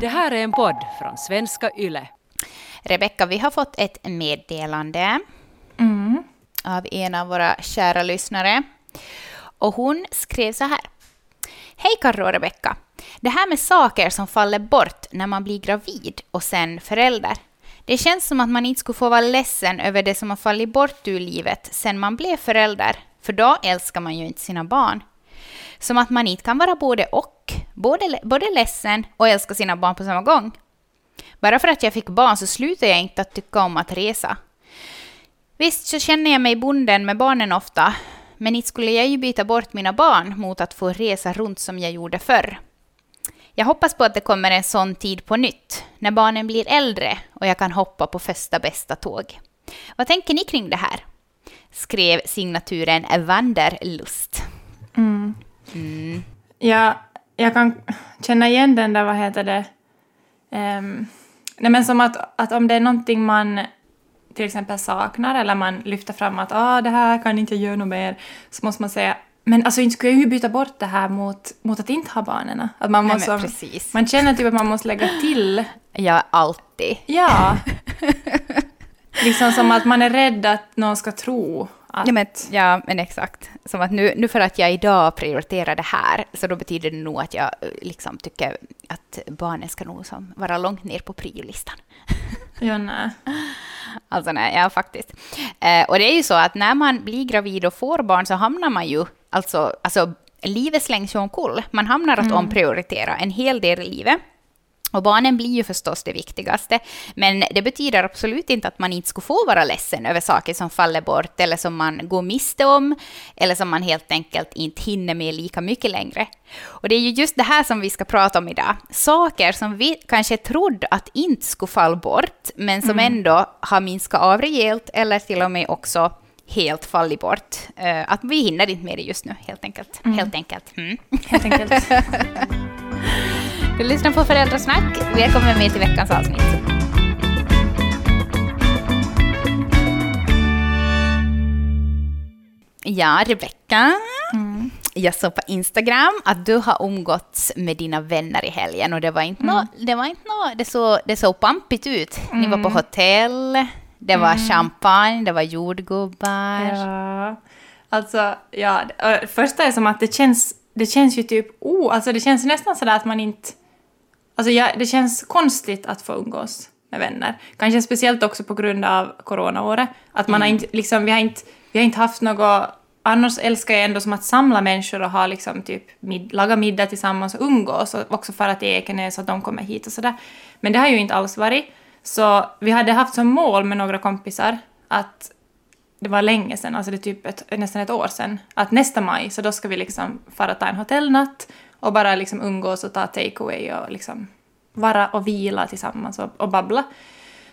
Det här är en podd från svenska YLE. Rebecka, vi har fått ett meddelande Mm. av en av våra kära lyssnare. Och hon skrev så här. Hej Karro och Rebecka. Det här med saker som faller bort när man blir gravid och sen förälder. Det känns som att man inte skulle få vara ledsen över det som har fallit bort ur livet sen man blev förälder, för då älskar man ju inte sina barn. Som att man inte kan vara både och, både, både ledsen och älska sina barn på samma gång. Bara för att jag fick barn så slutar jag inte att tycka om att resa. Visst så känner jag mig bunden med barnen ofta, men inte skulle jag ju byta bort mina barn mot att få resa runt som jag gjorde förr. Jag hoppas på att det kommer en sån tid på nytt, när barnen blir äldre och jag kan hoppa på första bästa tåg. Vad tänker ni kring det här? Skrev signaturen Wanderlust. Mm. Mm. Ja, jag kan känna igen den där, vad heter det, Ehm, nej men som att, att om det är någonting man till exempel saknar eller man lyfter fram att ah, det här kan inte jag göra något mer, så måste man säga men alltså inte skulle jag ju byta bort det här mot, mot att inte ha barnen. Att man, Nej, måste, men precis. man känner typ att man måste lägga till, Ja, alltid. ja. liksom som att man är rädd att någon ska tro att... Ja men, ja, men exakt. Som att nu, nu för att jag idag prioriterar det här, så då betyder det nog att jag eh, liksom tycker att barnen ska nog som vara långt ner på priolistan. Ja, nej. Alltså nej, ja faktiskt. Eh, och det är ju så att när man blir gravid och får barn så hamnar man ju, alltså, alltså livet slängs ju omkull. Man hamnar att omprioritera en hel del i livet. Och barnen blir ju förstås det viktigaste, men det betyder absolut inte att man inte skulle få vara ledsen över saker som faller bort eller som man går miste om eller som man helt enkelt inte hinner med lika mycket längre. Och det är ju just det här som vi ska prata om idag. Saker som vi kanske trodde att inte skulle falla bort, men som ändå har minskat av rejält eller till och med också helt fallit bort. Eh, att vi hinner inte med det just nu, helt enkelt. Helt enkelt. Mm. Helt enkelt. Du lyssnar på Föräldrasnack. Välkommen med till veckans avsnitt. Ja, Rebecka. Jag såg på Instagram att du har umgåtts med dina vänner i helgen och det var inte nå, det var inte nå, det såg, det såg pampigt ut. Ni var på hotell, det var champagne, det var jordgubbar. Ja, alltså, ja, det första är som att det känns, det känns ju typ, oh, alltså det känns nästan sådär att man inte, alltså ja, det känns konstigt att få umgås med vänner. Kanske speciellt också på grund av coronaåret, att man har inte, liksom, vi har inte, vi har inte haft något, annars älskar jag ändå som att samla människor och ha liksom typ mid, laga middag tillsammans och umgås och också fara till Ekenäs och att de kommer hit och sådär. Men det har ju inte alls varit. Så vi hade haft som mål med några kompisar att det var länge sedan, alltså det är typ ett, nästan ett år sedan, att nästa maj så då ska vi liksom fara ta en hotellnatt och bara liksom umgås och ta takeaway och liksom vara och vila tillsammans och, och babbla.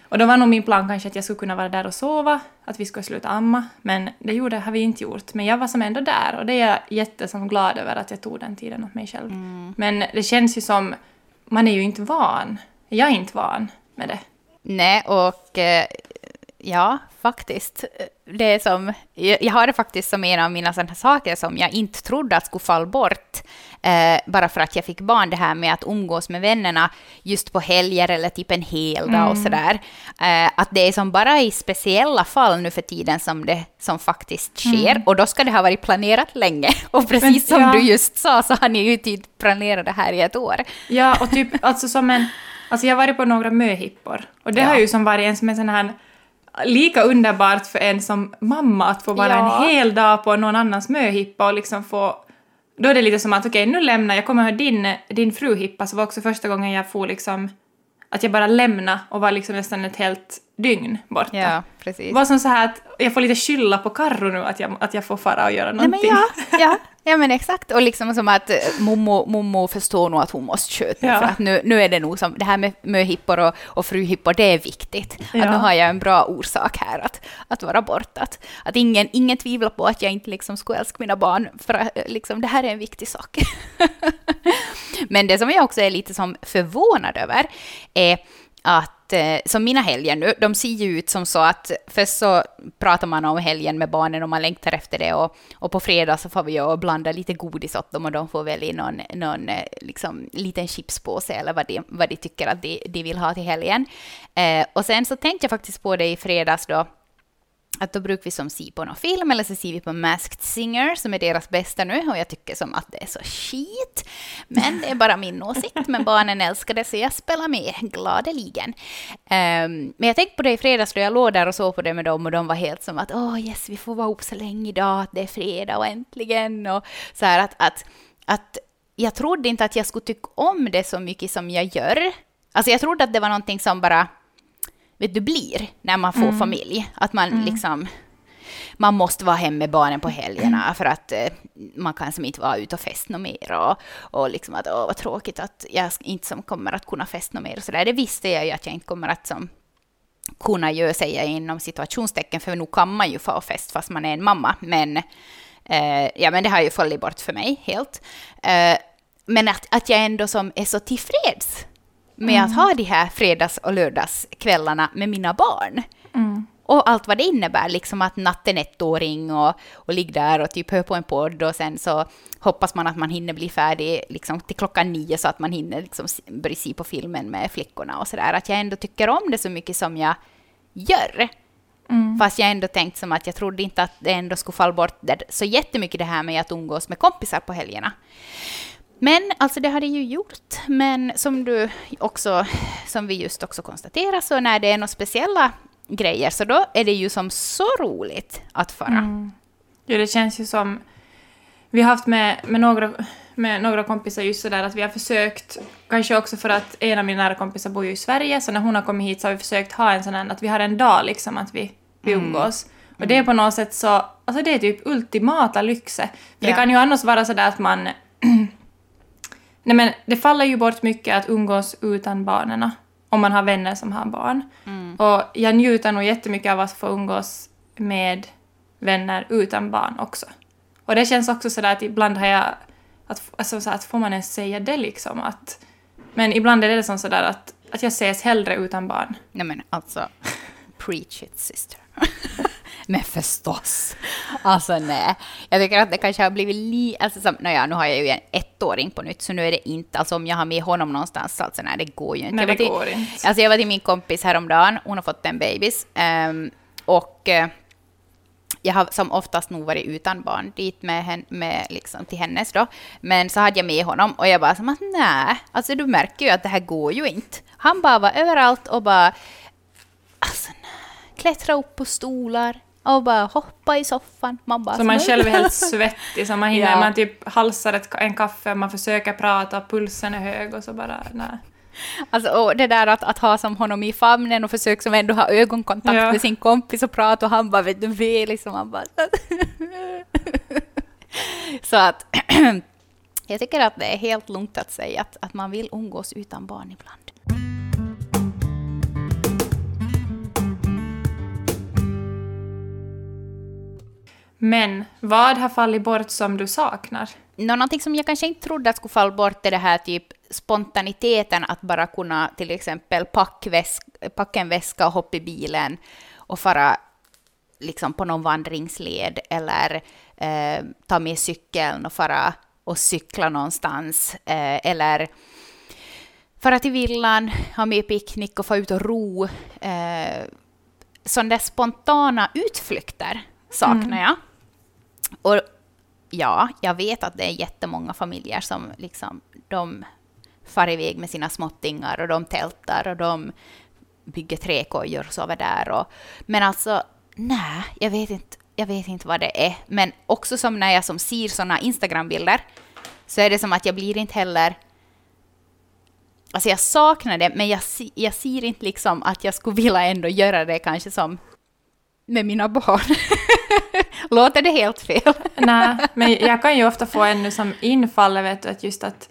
Och då var nog min plan kanske att jag skulle kunna vara där och sova, att vi skulle sluta amma, men det gjorde, har vi inte gjort. Men jag var som ändå där och det är jag jättesom glad över att jag tog den tiden åt mig själv. Men det känns ju som, man är ju inte van. Jag är inte van med det. Nej, och eh, ja, faktiskt. Det som, jag har det faktiskt som en av mina sådana saker som jag inte trodde att skulle falla bort. Eh, bara för att jag fick barn, det här med att umgås med vännerna just på helger eller typ en hel dag och sådär. Eh, att det är som bara i speciella fall nu för tiden som det som faktiskt sker. Och då ska det ha varit planerat länge. Och precis som ja. du just sa så har ni ju tid planerat det här i ett år. Ja, och typ alltså som en... Alltså jag har varit på några möhippor och det Ja. har ju som varit en som en sån här lika underbart för en som mamma att få vara Ja. en hel dag på någon annans möhippa och liksom få... Då är det lite som att okej, nu lämnar jag. kommer ihåg din, din fruhippa så var också första gången jag får liksom... Att jag bara lämna och var liksom nästan ett helt dygn borta. Ja, precis. Var som så här att jag får lite skylla på Karro nu att jag, att jag får fara och göra Nej, någonting. men ja, ja, ja, men exakt. Och liksom som att eh, mommo, mommo förstår nog att hon måste sköta Ja. för att nu, nu är det nog som, det här med möhippor och, och fruhippor, det är viktigt. Att Ja. nu har jag en bra orsak här att, att vara borta. Att, att ingen, ingen tvivlar på att jag inte liksom skulle älska mina barn, för att, eh, liksom, det här är en viktig sak. men det som jag också är lite som förvånad över är att att, eh, som mina helger nu, de ser ju ut som så att först så pratar man om helgen med barnen och man längtar efter det och, och på fredag så får vi ju blanda lite godis åt dem och de får välja någon, någon eh, liksom, liten chipspåse eller vad de, vad de tycker att de, de vill ha till helgen. Eh, och sen så tänkte jag faktiskt på det i fredags då att då brukar vi som se på någon film eller så ser vi på Masked Singer som är deras bästa nu och jag tycker som att det är så skit. Men det är bara min åsikt, men barnen älskar det så jag spelar med gladeligen. Um, men jag tänkte på det i fredags då jag låg där och såg på det med dem och de var helt som att åh oh, yes, vi får vara ihop så länge idag, att det är fredag och äntligen och så här att, att, att jag trodde inte att jag skulle tycka om det så mycket som jag gör. Alltså jag trodde att det var någonting som bara vet du, blir när man får mm. familj. Att man mm. liksom man måste vara hemma med barnen på helgerna mm. för att eh, man kan som inte vara ute och festa mer och, och liksom att åh vad tråkigt att jag inte som kommer att kunna festa mer och så där. Det visste jag ju att jag inte kommer att som kunna göra, säga inom situationstecken, för nu kan man ju få fest fast man är en mamma, men eh, ja, men det har ju fallit bort för mig helt. Eh, men att, att jag ändå som är så tillfreds med mm. att ha de här fredags och lördagskvällarna med mina barn. Mm. Och allt vad det innebär, liksom att natten ettåring och, och ligga där och typ hör på en podd och sen så hoppas man att man hinner bli färdig liksom till klockan nio så att man hinner liksom börja se på filmen med flickorna och sådär. Att jag ändå tycker om det så mycket som jag gör. Mm. Fast jag ändå tänkt som att jag trodde inte att det ändå skulle falla bort så jättemycket det här med att umgås med kompisar på helgerna. Men alltså det har det ju gjort. Men som du också, som vi just också konstaterar, så när det är några speciella grejer, så då är det ju som så roligt att fara. Mm. Jo, det känns ju som... Vi har haft med, med, några, med några kompisar just sådär att vi har försökt, kanske också för att en av mina nära kompisar bor ju i Sverige, så när hon har kommit hit så har vi försökt ha en sån här, att vi har en dag liksom att vi, vi mm. umgås. Mm. Och det är på något sätt så, alltså det är typ ultimata lyxe. För ja. det kan ju annars vara sådär att man Nej men det faller ju bort mycket att umgås utan barnen om man har vänner som har barn. Mm. Och jag njuter nog jättemycket av att få umgås med vänner utan barn också. Och det känns också sådär att ibland har jag... Att, alltså så att får man ens säga det liksom? Att, men ibland är det som sådär att, att jag ses hellre utan barn. Nej men alltså, preach it sister. Men förstås. Alltså nej. Jag tycker att det kanske har blivit lite... Alltså, som, naja, nu har jag ju en ettåring på nytt, så nu är det inte... Alltså om jag har med honom någonstans, alltså nej, det går ju inte. Nej, det till, går inte. Alltså jag var till min kompis häromdagen, hon har fått en bebis. Um, och uh, jag har som oftast nog varit utan barn dit med, med liksom, till hennes då. Men så hade jag med honom och jag bara som att nej, alltså du märker ju att det här går ju inte. Han bara var överallt och bara alltså nej, klättra upp på stolar, och bara hoppa i soffan. Man bara, så man själv är helt svettig, så man hinner, ja. man typ halsar ett, en kaffe, man försöker prata, pulsen är hög och så bara, nej. Alltså, och det där att, att ha som honom i famnen och försöka som ändå ha ögonkontakt ja. med sin kompis och prata och han bara vet du vad, liksom han bara... så att jag tycker att det är helt lugnt att säga att, att man vill umgås utan barn ibland. Men vad har fallit bort som du saknar? någonting som jag kanske inte trodde att skulle falla bort är det här typ spontaniteten att bara kunna till exempel packa en väska och hoppa i bilen och fara liksom på någon vandringsled eller eh, ta med cykeln och fara och cykla någonstans eh, eller fara till villan, ha med picknick och få ut och ro. Eh, sådana där spontana utflykter saknar mm. jag. Och ja, jag vet att det är jättemånga familjer som liksom, de far iväg med sina småttingar och de tältar och de bygger träkojor och sover där. Och, men alltså, nej, jag vet inte. Jag vet inte vad det är, men också som när jag som ser såna Instagram-bilder så är det som att jag blir inte heller... Alltså jag saknar det, men jag, jag ser inte liksom att jag skulle vilja ändå göra det kanske som med mina barn. Låter det helt fel? Nej, men jag kan ju ofta få ännu som infall, vet du, att just att...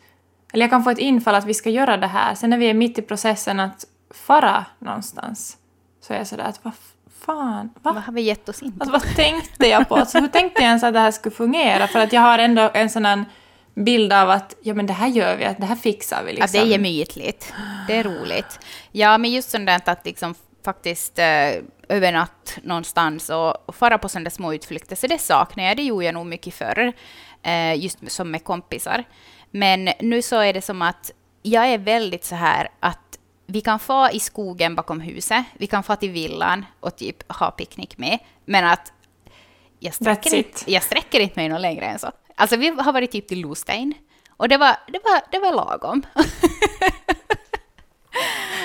Eller jag kan få ett infall att vi ska göra det här. Sen när vi är mitt i processen att fara någonstans så är jag sådär att vad fan, va? Vad har vi gett oss in på? Alltså, vad tänkte jag på? Alltså, hur tänkte jag ens att det här skulle fungera? För att jag har ändå en sån här bild av att ja men det här gör vi, att det här fixar vi. Liksom. Att det är gemytligt. Det är roligt. Ja, men just sånt där att liksom faktiskt eh, övernatt någonstans och, och fara på sådana små utflykter, så det saknar jag. Det gjorde jag nog mycket förr, eh, just som med kompisar. Men nu så är det som att jag är väldigt så här att vi kan få i skogen bakom huset, vi kan få till villan och typ ha picknick med, men att jag sträcker, inte, jag sträcker inte mig någon längre än så. Alltså vi har varit typ till Lostein och det var, det var, det var lagom.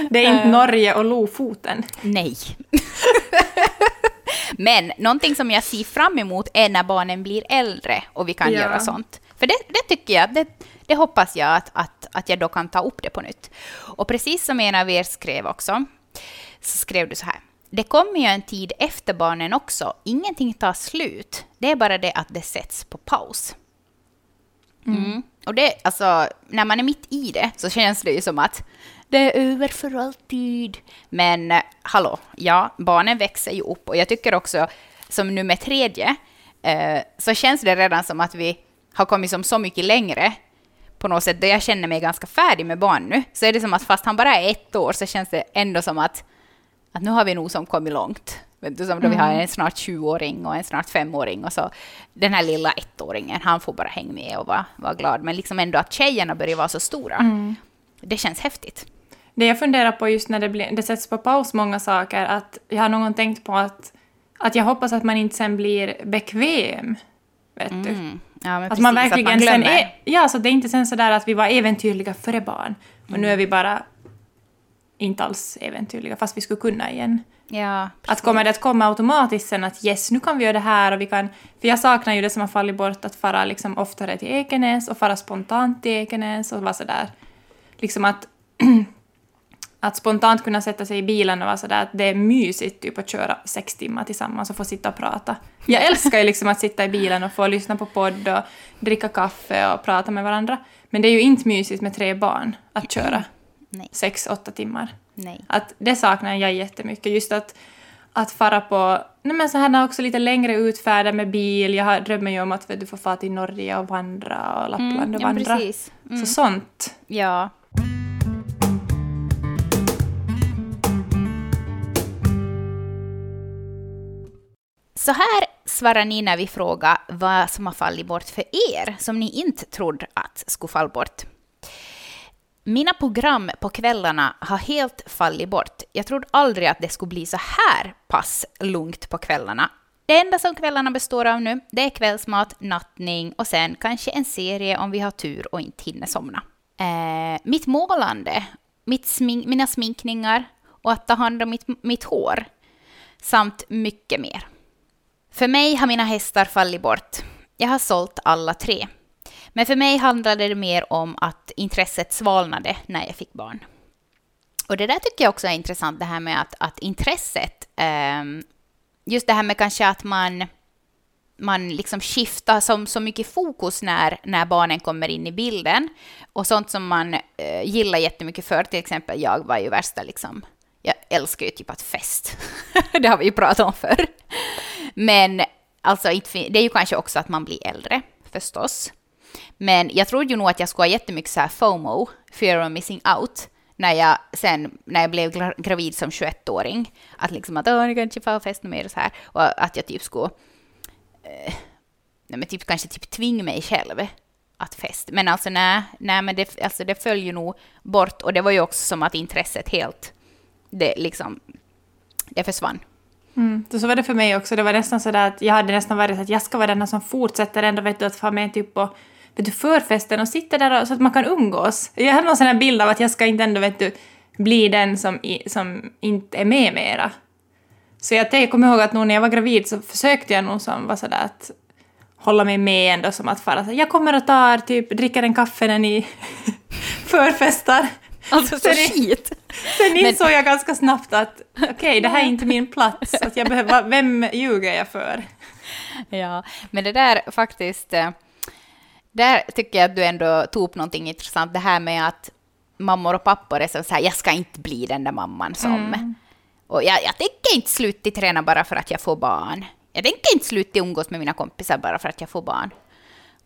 Det är inte uh, Norge och Lofoten. Nej. Men någonting som jag ser fram emot är när barnen blir äldre och vi kan ja. göra sånt. För det, det tycker jag, det, det hoppas jag att, att, att jag då kan ta upp det på nytt. Och precis som en av er skrev också, så skrev du så här. Det kommer ju en tid efter barnen också. Ingenting tar slut. Det är bara det att det sätts på paus. Mm. Mm. Och det, alltså, när man är mitt i det så känns det ju som att det är över för alltid. Men eh, hallå, ja, barnen växer ju upp och jag tycker också som nummer tredje eh, så känns det redan som att vi har kommit som så mycket längre på något sätt, där jag känner mig ganska färdig med barn nu, så är det som att fast han bara är ett år så känns det ändå som att, att nu har vi nog som kommit långt. Vet du, som då mm. vi har mm. en snart 20-åring och en snart 5-åring och så den här lilla ettåringen, han får bara hänga med och vara, vara glad. Men liksom ändå att tjejerna börjar vara så stora, mm. det känns häftigt. Det jag funderar på just när det, blir, det sätts på paus många saker, att jag har någon tänkt på att, att jag hoppas att man inte sen blir bekväm. Vet mm. du? Ja, att precis, man verkligen att man sen är, Ja, så det är inte sen sådär att vi var äventyrliga före barn, och mm. nu är vi bara inte alls äventyrliga, fast vi skulle kunna igen. Ja, att kommer det att komma automatiskt sen att yes, nu kan vi göra det här och vi kan... För jag saknar ju det som har fallit bort, att fara liksom oftare till Ekenäs och fara spontant till Ekenäs och vara sådär. Liksom att att spontant kunna sätta sig i bilen och vara sådär att det är mysigt typ att köra sex timmar tillsammans och få sitta och prata. Jag älskar ju liksom att sitta i bilen och få lyssna på podd och dricka kaffe och prata med varandra. Men det är ju inte mysigt med tre barn att köra Nej. sex, åtta timmar. Nej. Att det saknar jag jättemycket. Just att, att fara på nej men så här också lite längre utfärder med bil. Jag drömmer ju om att du får fara till Norge och vandra och Lappland mm, och vandra. Ja, mm. Så sånt. Ja, Så här svarar ni när vi frågar vad som har fallit bort för er, som ni inte trodde att skulle falla bort. Mina program på kvällarna har helt fallit bort. Jag trodde aldrig att det skulle bli så här pass lugnt på kvällarna. Det enda som kvällarna består av nu, det är kvällsmat, nattning och sen kanske en serie om vi har tur och inte hinner somna. Eh, mitt målande, mitt smink, mina sminkningar och att ta hand om mitt, mitt hår samt mycket mer. För mig har mina hästar fallit bort. Jag har sålt alla tre. Men för mig handlade det mer om att intresset svalnade när jag fick barn. Och det där tycker jag också är intressant, det här med att, att intresset, eh, just det här med kanske att man, man liksom skiftar som så mycket fokus när, när barnen kommer in i bilden. Och sånt som man eh, gillar jättemycket för, till exempel jag var ju värsta liksom, jag älskar ju typ att fest. det har vi ju pratat om förr. Men alltså, det är ju kanske också att man blir äldre, förstås. Men jag trodde ju nog att jag skulle ha jättemycket så här FOMO, fear of missing out, när jag sen, när jag blev gravid som 21-åring. Att liksom att, åh, jag kan inte få fest mer och så här. Och att jag typ skulle, eh, nej men typ kanske typ tvinga mig själv att fest. Men alltså nej, nej men det, alltså det föll ju nog bort och det var ju också som att intresset helt, det liksom, det försvann. Mm. Så var det för mig också. Det var nästan så att jag hade nästan varit att jag ska vara den som fortsätter ändå vet du, att få med typ på vet du, förfesten och sitta där och, så att man kan umgås. Jag hade någon sån här bild av att jag ska inte ändå vet du, bli den som, i, som inte är med mera. Så jag, jag kommer ihåg att nog när jag var gravid så försökte jag nog som var sådär att hålla mig med ändå som att fara så jag kommer och tar typ, dricker en kaffe när ni förfestar. Alltså så skit. Sen insåg jag ganska snabbt att okej, okay, det här är inte min plats. Att jag behöver, vem ljuger jag för? Ja, men det där faktiskt... Eh, där tycker jag att du ändå tog upp någonting intressant. Det här med att mammor och pappor är så här, jag ska inte bli den där mamman som... Mm. Och jag, jag tänker inte sluta träna bara för att jag får barn. Jag tänker inte sluta umgås med mina kompisar bara för att jag får barn.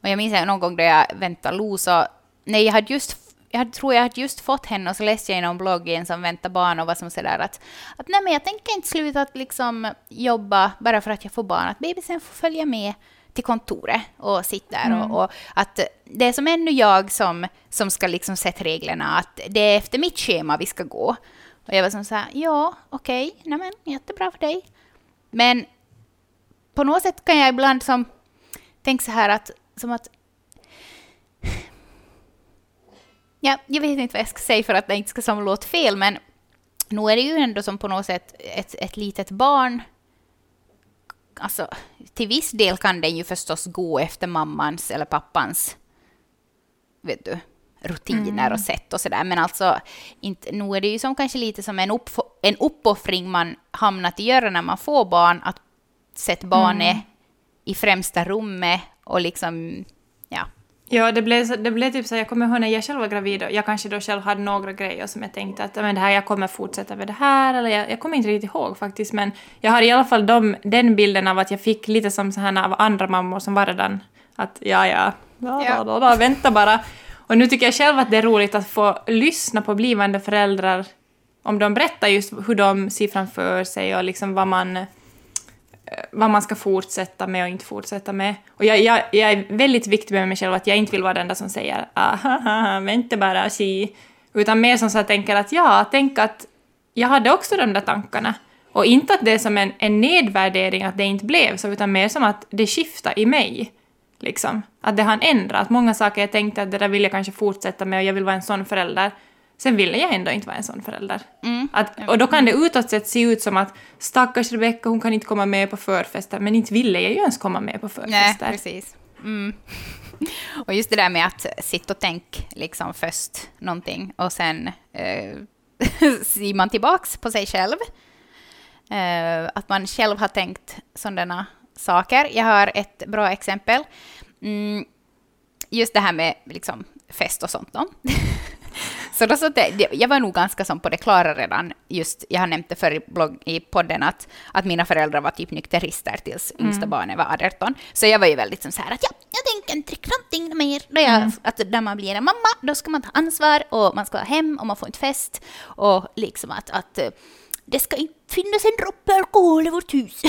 Och jag minns någon gång då jag väntade Lo så, nej jag hade just jag tror jag hade just fått henne och så läste jag i någon blogg i en som väntar barn och var som sådär att, att nej men jag tänker inte sluta att liksom jobba bara för att jag får barn, att bebisen får följa med till kontoret och sitta där. Mm. Och, och, att det är som ännu jag som, som ska liksom sätta reglerna, att det är efter mitt schema vi ska gå. Och jag var som så här, ja, okej, okay, men jättebra för dig. Men på något sätt kan jag ibland som tänka så här att, som att Ja, jag vet inte vad jag ska säga för att det inte ska som låta fel, men nu är det ju ändå som på något sätt ett, ett litet barn. Alltså, till viss del kan den ju förstås gå efter mammans eller pappans vet du, rutiner mm. och sätt och sådär. Men alltså, inte, nu är det ju som kanske lite som en, upp, en uppoffring man hamnat i göra när man får barn, att sätta barnet mm. i främsta rummet och liksom, ja. Ja, det blev, det blev typ så, jag kommer ihåg när jag själv var gravid och jag kanske då själv hade några grejer som jag tänkte att men det här, jag kommer fortsätta med det här, eller jag, jag kommer inte riktigt ihåg faktiskt, men jag har i alla fall de, den bilden av att jag fick lite som så här av andra mammor som var redan att ja, ja, ja, ja. Då, då, vänta bara. Och nu tycker jag själv att det är roligt att få lyssna på blivande föräldrar om de berättar just hur de ser framför sig och liksom vad man, vad man ska fortsätta med och inte fortsätta med. Och jag, jag, jag är väldigt viktig med mig själv att jag inte vill vara den där som säger ah, vänta bara, si. Utan mer som så att tänker att ja, tänk att jag hade också de där tankarna. Och inte att det är som en, en nedvärdering att det inte blev så, utan mer som att det skiftar i mig. Liksom. Att det har ändrat. Många saker jag tänkte att det där vill jag kanske fortsätta med och jag vill vara en sån förälder. Sen ville jag ändå inte vara en sån förälder. Mm. Att, och då kan det utåt sett se ut som att stackars Rebecka, hon kan inte komma med på förfester, men inte ville jag ju ens komma med på förfester. Nej, precis. Mm. och just det där med att sitta och tänka liksom först någonting och sen eh, ser man tillbaks på sig själv. Eh, att man själv har tänkt sådana saker. Jag har ett bra exempel. Mm, just det här med liksom, fest och sånt. Då. så då så det, jag var nog ganska som på det klara redan, just, jag har nämnt det förr i, blogg, i podden, att, att mina föräldrar var typ nykterister tills mm. yngsta barnet var 18. Så jag var ju väldigt som så här att ja, jag tänker inte dricka någonting mer. Då jag, mm. att när man blir en mamma, då ska man ta ansvar och man ska vara hem och man får inte fest. Och liksom att, att det ska inte finnas en droppe alkohol i vårt hus.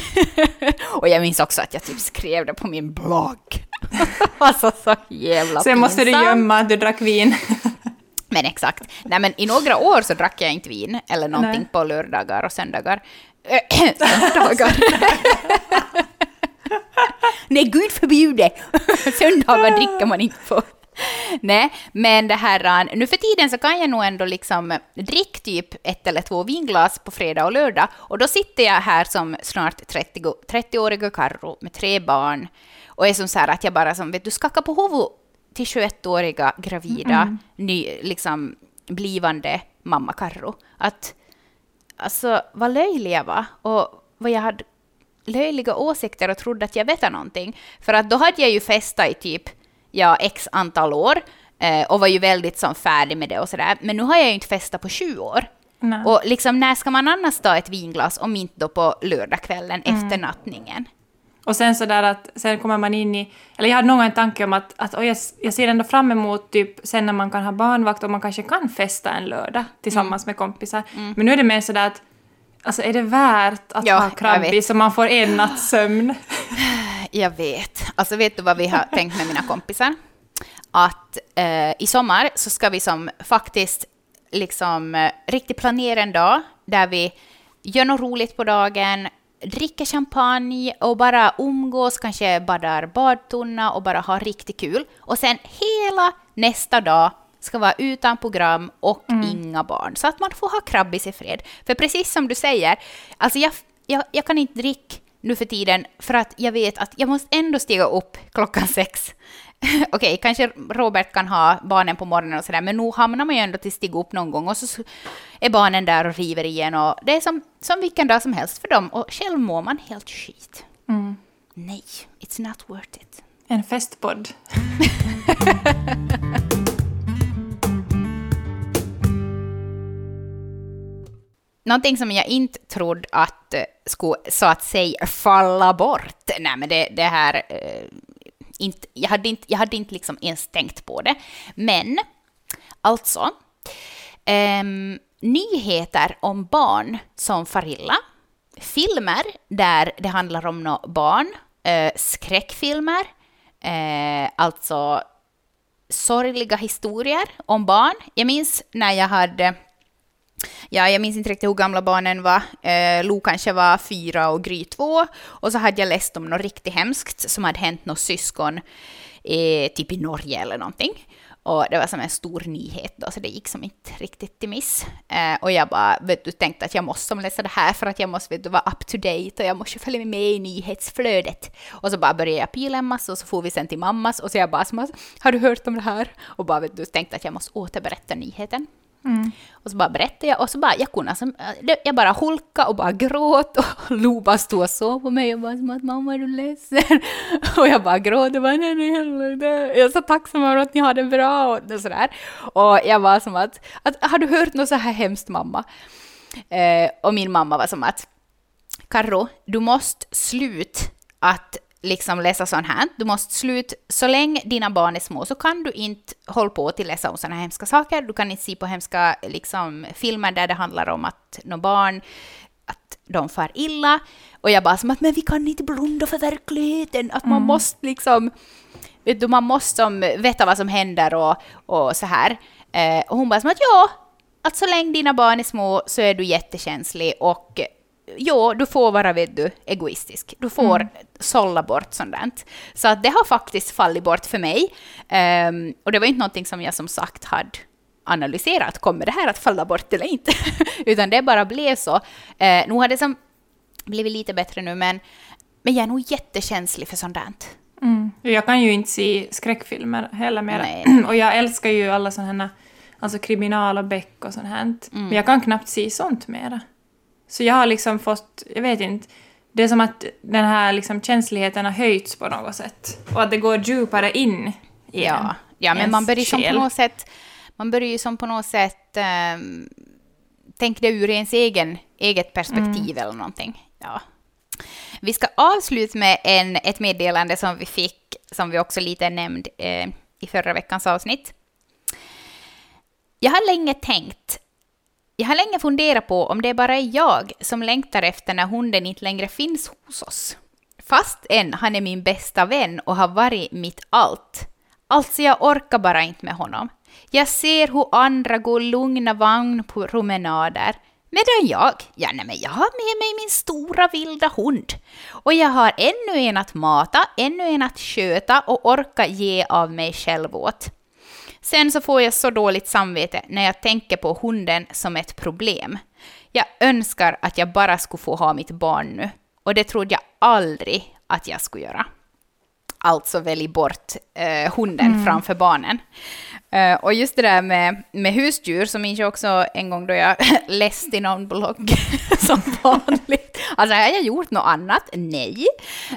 och jag minns också att jag typ skrev det på min blogg. alltså så jävla Sen måste du gömma att du drack vin. Men exakt. Nej men i några år så drack jag inte vin eller någonting Nej. på lördagar och söndagar. söndagar. Nej, gud förbjude! Söndagar dricker man inte på. Nej, men det här, nu för tiden så kan jag nog ändå liksom dricka typ ett eller två vinglas på fredag och lördag och då sitter jag här som snart 30, 30-åriga Karro med tre barn och är som så här att jag bara som, vet du, skakar på huvudet till 21-åriga gravida, mm. ny, liksom blivande mamma Karro. Att, alltså vad löjlig jag var och vad jag hade löjliga åsikter och trodde att jag vet någonting. För att då hade jag ju festat i typ ja, x antal år eh, och var ju väldigt som färdig med det och sådär. Men nu har jag ju inte festat på sju år. Nej. Och liksom när ska man annars ta ett vinglas om inte då på lördagskvällen mm. efter nattningen? Och sen så där att sen kommer man in i, eller jag hade någon en tanke om att, att jag, jag ser ändå fram emot typ sen när man kan ha barnvakt och man kanske kan festa en lördag tillsammans mm. med kompisar. Mm. Men nu är det mer sådär att Alltså är det värt att ja, ha krabbis så man får en natts sömn? Jag vet. Alltså vet du vad vi har tänkt med mina kompisar? Att eh, i sommar så ska vi som faktiskt liksom eh, riktigt planera en dag där vi gör något roligt på dagen, dricker champagne och bara umgås, kanske badar badtunna och bara ha riktigt kul. Och sen hela nästa dag ska vara utan program och mm. inga barn, så att man får ha krabbis i fred. För precis som du säger, alltså jag, jag, jag kan inte dricka nu för tiden för att jag vet att jag måste ändå stiga upp klockan sex. Okej, okay, kanske Robert kan ha barnen på morgonen och sådär, men nu hamnar man ju ändå till stiga upp någon gång och så är barnen där och river igen och det är som, som vilken dag som helst för dem och själv mår man helt skit. Mm. Nej, it's not worth it. En festpodd. Någonting som jag inte trodde att eh, skulle så att säga falla bort. Nej, men det, det här... Inte, jag, hade inte, jag hade inte liksom ens tänkt på det. Men alltså, um, nyheter om barn som far illa, filmer där det handlar om no barn, uh, skräckfilmer, uh, alltså sorgliga historier om barn. Jag minns när jag hade Ja, jag minns inte riktigt hur gamla barnen var. Eh, Lo kanske var fyra och Gry två. Och så hade jag läst om något riktigt hemskt som hade hänt något syskon, eh, typ i Norge eller någonting. Och det var som en stor nyhet då, så det gick som inte riktigt till miss. Eh, och jag bara, vet du, tänkte att jag måste läsa det här för att jag måste vet du, vara up to date och jag måste följa med i nyhetsflödet. Och så bara började jag pila en massa och så får vi sen till mammas och så jag bara har du hört om det här? Och bara vet du, tänkte att jag måste återberätta nyheten. Mm. Och så bara berättade jag och så bara, jag kunde alltså, jag bara hulka och bara gråt och Lo bara stod och såg på mig och bara som att mamma är du ledsen? Och jag bara gråt och bara nej nej nej, jag är så tacksam över att ni har det bra och sådär. Och jag var som att, att har du hört något så här hemskt mamma? Eh, och min mamma var som att Karro, du måste sluta att liksom läsa sånt här. Du måste sluta, så länge dina barn är små så kan du inte hålla på att läsa om sådana hemska saker. Du kan inte se på hemska liksom, filmer där det handlar om att några barn att de far illa. Och jag bara som att men vi kan inte blunda för verkligheten, att man mm. måste liksom vet du, man måste som, veta vad som händer och, och så här. Eh, och hon bara som att ja, att så länge dina barn är små så är du jättekänslig och jo, du får vara vet du, egoistisk. Du får mm. sålla bort sånt. Så att det har faktiskt fallit bort för mig. Um, och det var inte någonting som jag som sagt hade analyserat. Kommer det här att falla bort eller inte? Utan det bara blev så. Uh, nu har det som blivit lite bättre nu, men, men jag är nog jättekänslig för sånt. Mm. Jag kan ju inte se skräckfilmer heller mer. och jag älskar ju alla sådana här alltså kriminal och Beck och sånt här. Mm. Men jag kan knappt se sånt mera. Så jag har liksom fått, jag vet inte, det är som att den här liksom känsligheten har höjts på något sätt. Och att det går djupare in i Ja, en, ja men man börjar som på något sätt, man börjar ju som på något sätt um, tänka det ur ens egen, eget perspektiv mm. eller någonting. Ja. Vi ska avsluta med en, ett meddelande som vi fick, som vi också lite nämnde eh, i förra veckans avsnitt. Jag har länge tänkt jag har länge funderat på om det bara är jag som längtar efter när hunden inte längre finns hos oss. Fast än han är min bästa vän och har varit mitt allt. Alltså jag orkar bara inte med honom. Jag ser hur andra går lugna vagnpromenader. Medan jag, ja nej men jag har med mig min stora vilda hund. Och jag har ännu en att mata, ännu en att sköta och orka ge av mig själv åt. Sen så får jag så dåligt samvete när jag tänker på hunden som ett problem. Jag önskar att jag bara skulle få ha mitt barn nu. Och det trodde jag aldrig att jag skulle göra. Alltså välj bort eh, hunden mm. framför barnen. Uh, och just det där med, med husdjur, så minns jag också en gång då jag läste i någon blogg som vanligt. Alltså har jag gjort något annat? Nej.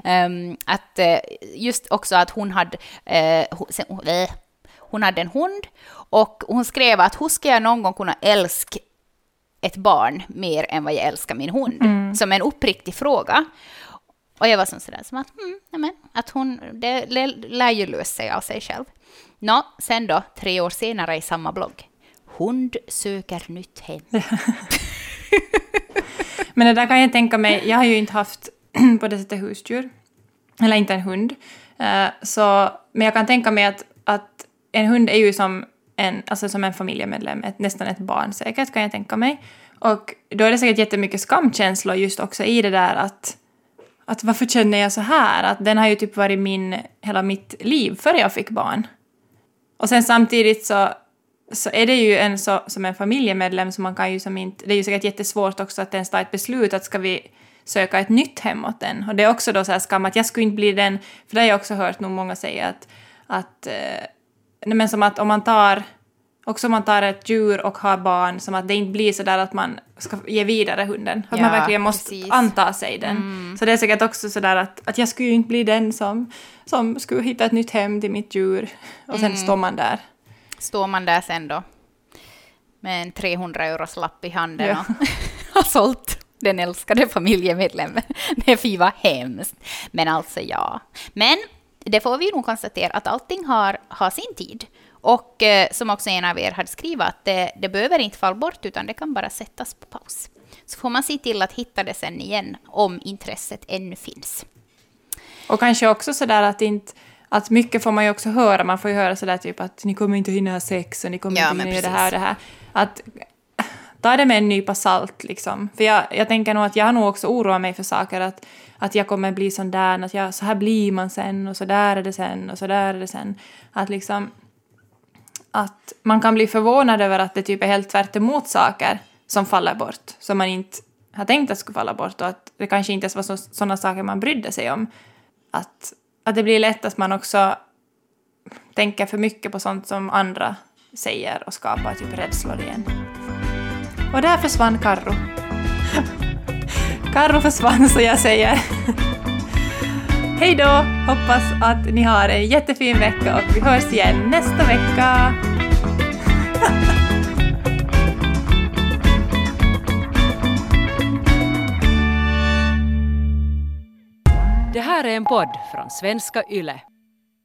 Um, att uh, just också att hon hade, uh, hon hade en hund och hon skrev att hur ska jag någon gång kunna älska ett barn mer än vad jag älskar min hund? Mm. Som en uppriktig fråga. Och jag var som sådär som att, mm, amen, att hon, det lär ju lösa sig av sig själv. Nå, sen då, tre år senare i samma blogg. Hund söker nytt hem. Men det där kan jag tänka mig, jag har ju inte haft på det sättet husdjur, eller inte en hund. Uh, så, men jag kan tänka mig att, att en hund är ju som en, alltså som en familjemedlem, ett, nästan ett barn säkert kan jag tänka mig. Och då är det säkert jättemycket skamkänslor just också i det där att, att varför känner jag så här? Att den har ju typ varit min, hela mitt liv före jag fick barn. Och sen samtidigt så, så är det ju en så, som en familjemedlem så man kan ju som inte, det är ju säkert jättesvårt också att ens ta ett beslut att ska vi söka ett nytt hem åt den. Och det är också då så här skam att jag skulle inte bli den, för det har jag också hört nog många säga att, att eh, eh, men som att om man tar också om man tar ett djur och har barn, som att det inte blir så där att man ska ge vidare hunden. Att ja, man verkligen måste precis. anta sig den. Mm. Så det är säkert också så där att, att jag skulle ju inte bli den som, som skulle hitta ett nytt hem till mitt djur. Och sen mm. står man där. Står man där sen då med en 300 euros lapp i handen ja. och har sålt den älskade familjemedlemmen. Det är fy vad hemskt. Men alltså ja. Men det får vi nog konstatera att allting har, har sin tid. Och eh, som också en av er hade skrivit, att det, det behöver inte falla bort, utan det kan bara sättas på paus. Så får man se till att hitta det sen igen, om intresset ännu finns. Och kanske också sådär att inte att mycket får man ju också höra, man får ju höra sådär typ att ni kommer inte hinna ha sex och ni kommer Ja, inte hinna göra det här och det här. Att ta det med en nypa salt liksom. För jag, jag tänker nog att jag har nog också oroat mig för saker, att, att jag kommer bli sån där, att jag, så här blir man sen och så där är det sen och så där är det sen. Att liksom att man kan bli förvånad över att det typ är helt tvärt emot saker som faller bort, som man inte har tänkt att skulle falla bort och att det kanske inte ens var så, sådana saker man brydde sig om. Att, att det blir lätt att man också tänker för mycket på sånt som andra säger och skapar typ rädslor igen. Och där försvann Karro. Karro försvann så jag säger hej då! Hoppas att ni har en jättefin vecka och vi hörs igen nästa vecka. Det här är en podd från svenska YLE.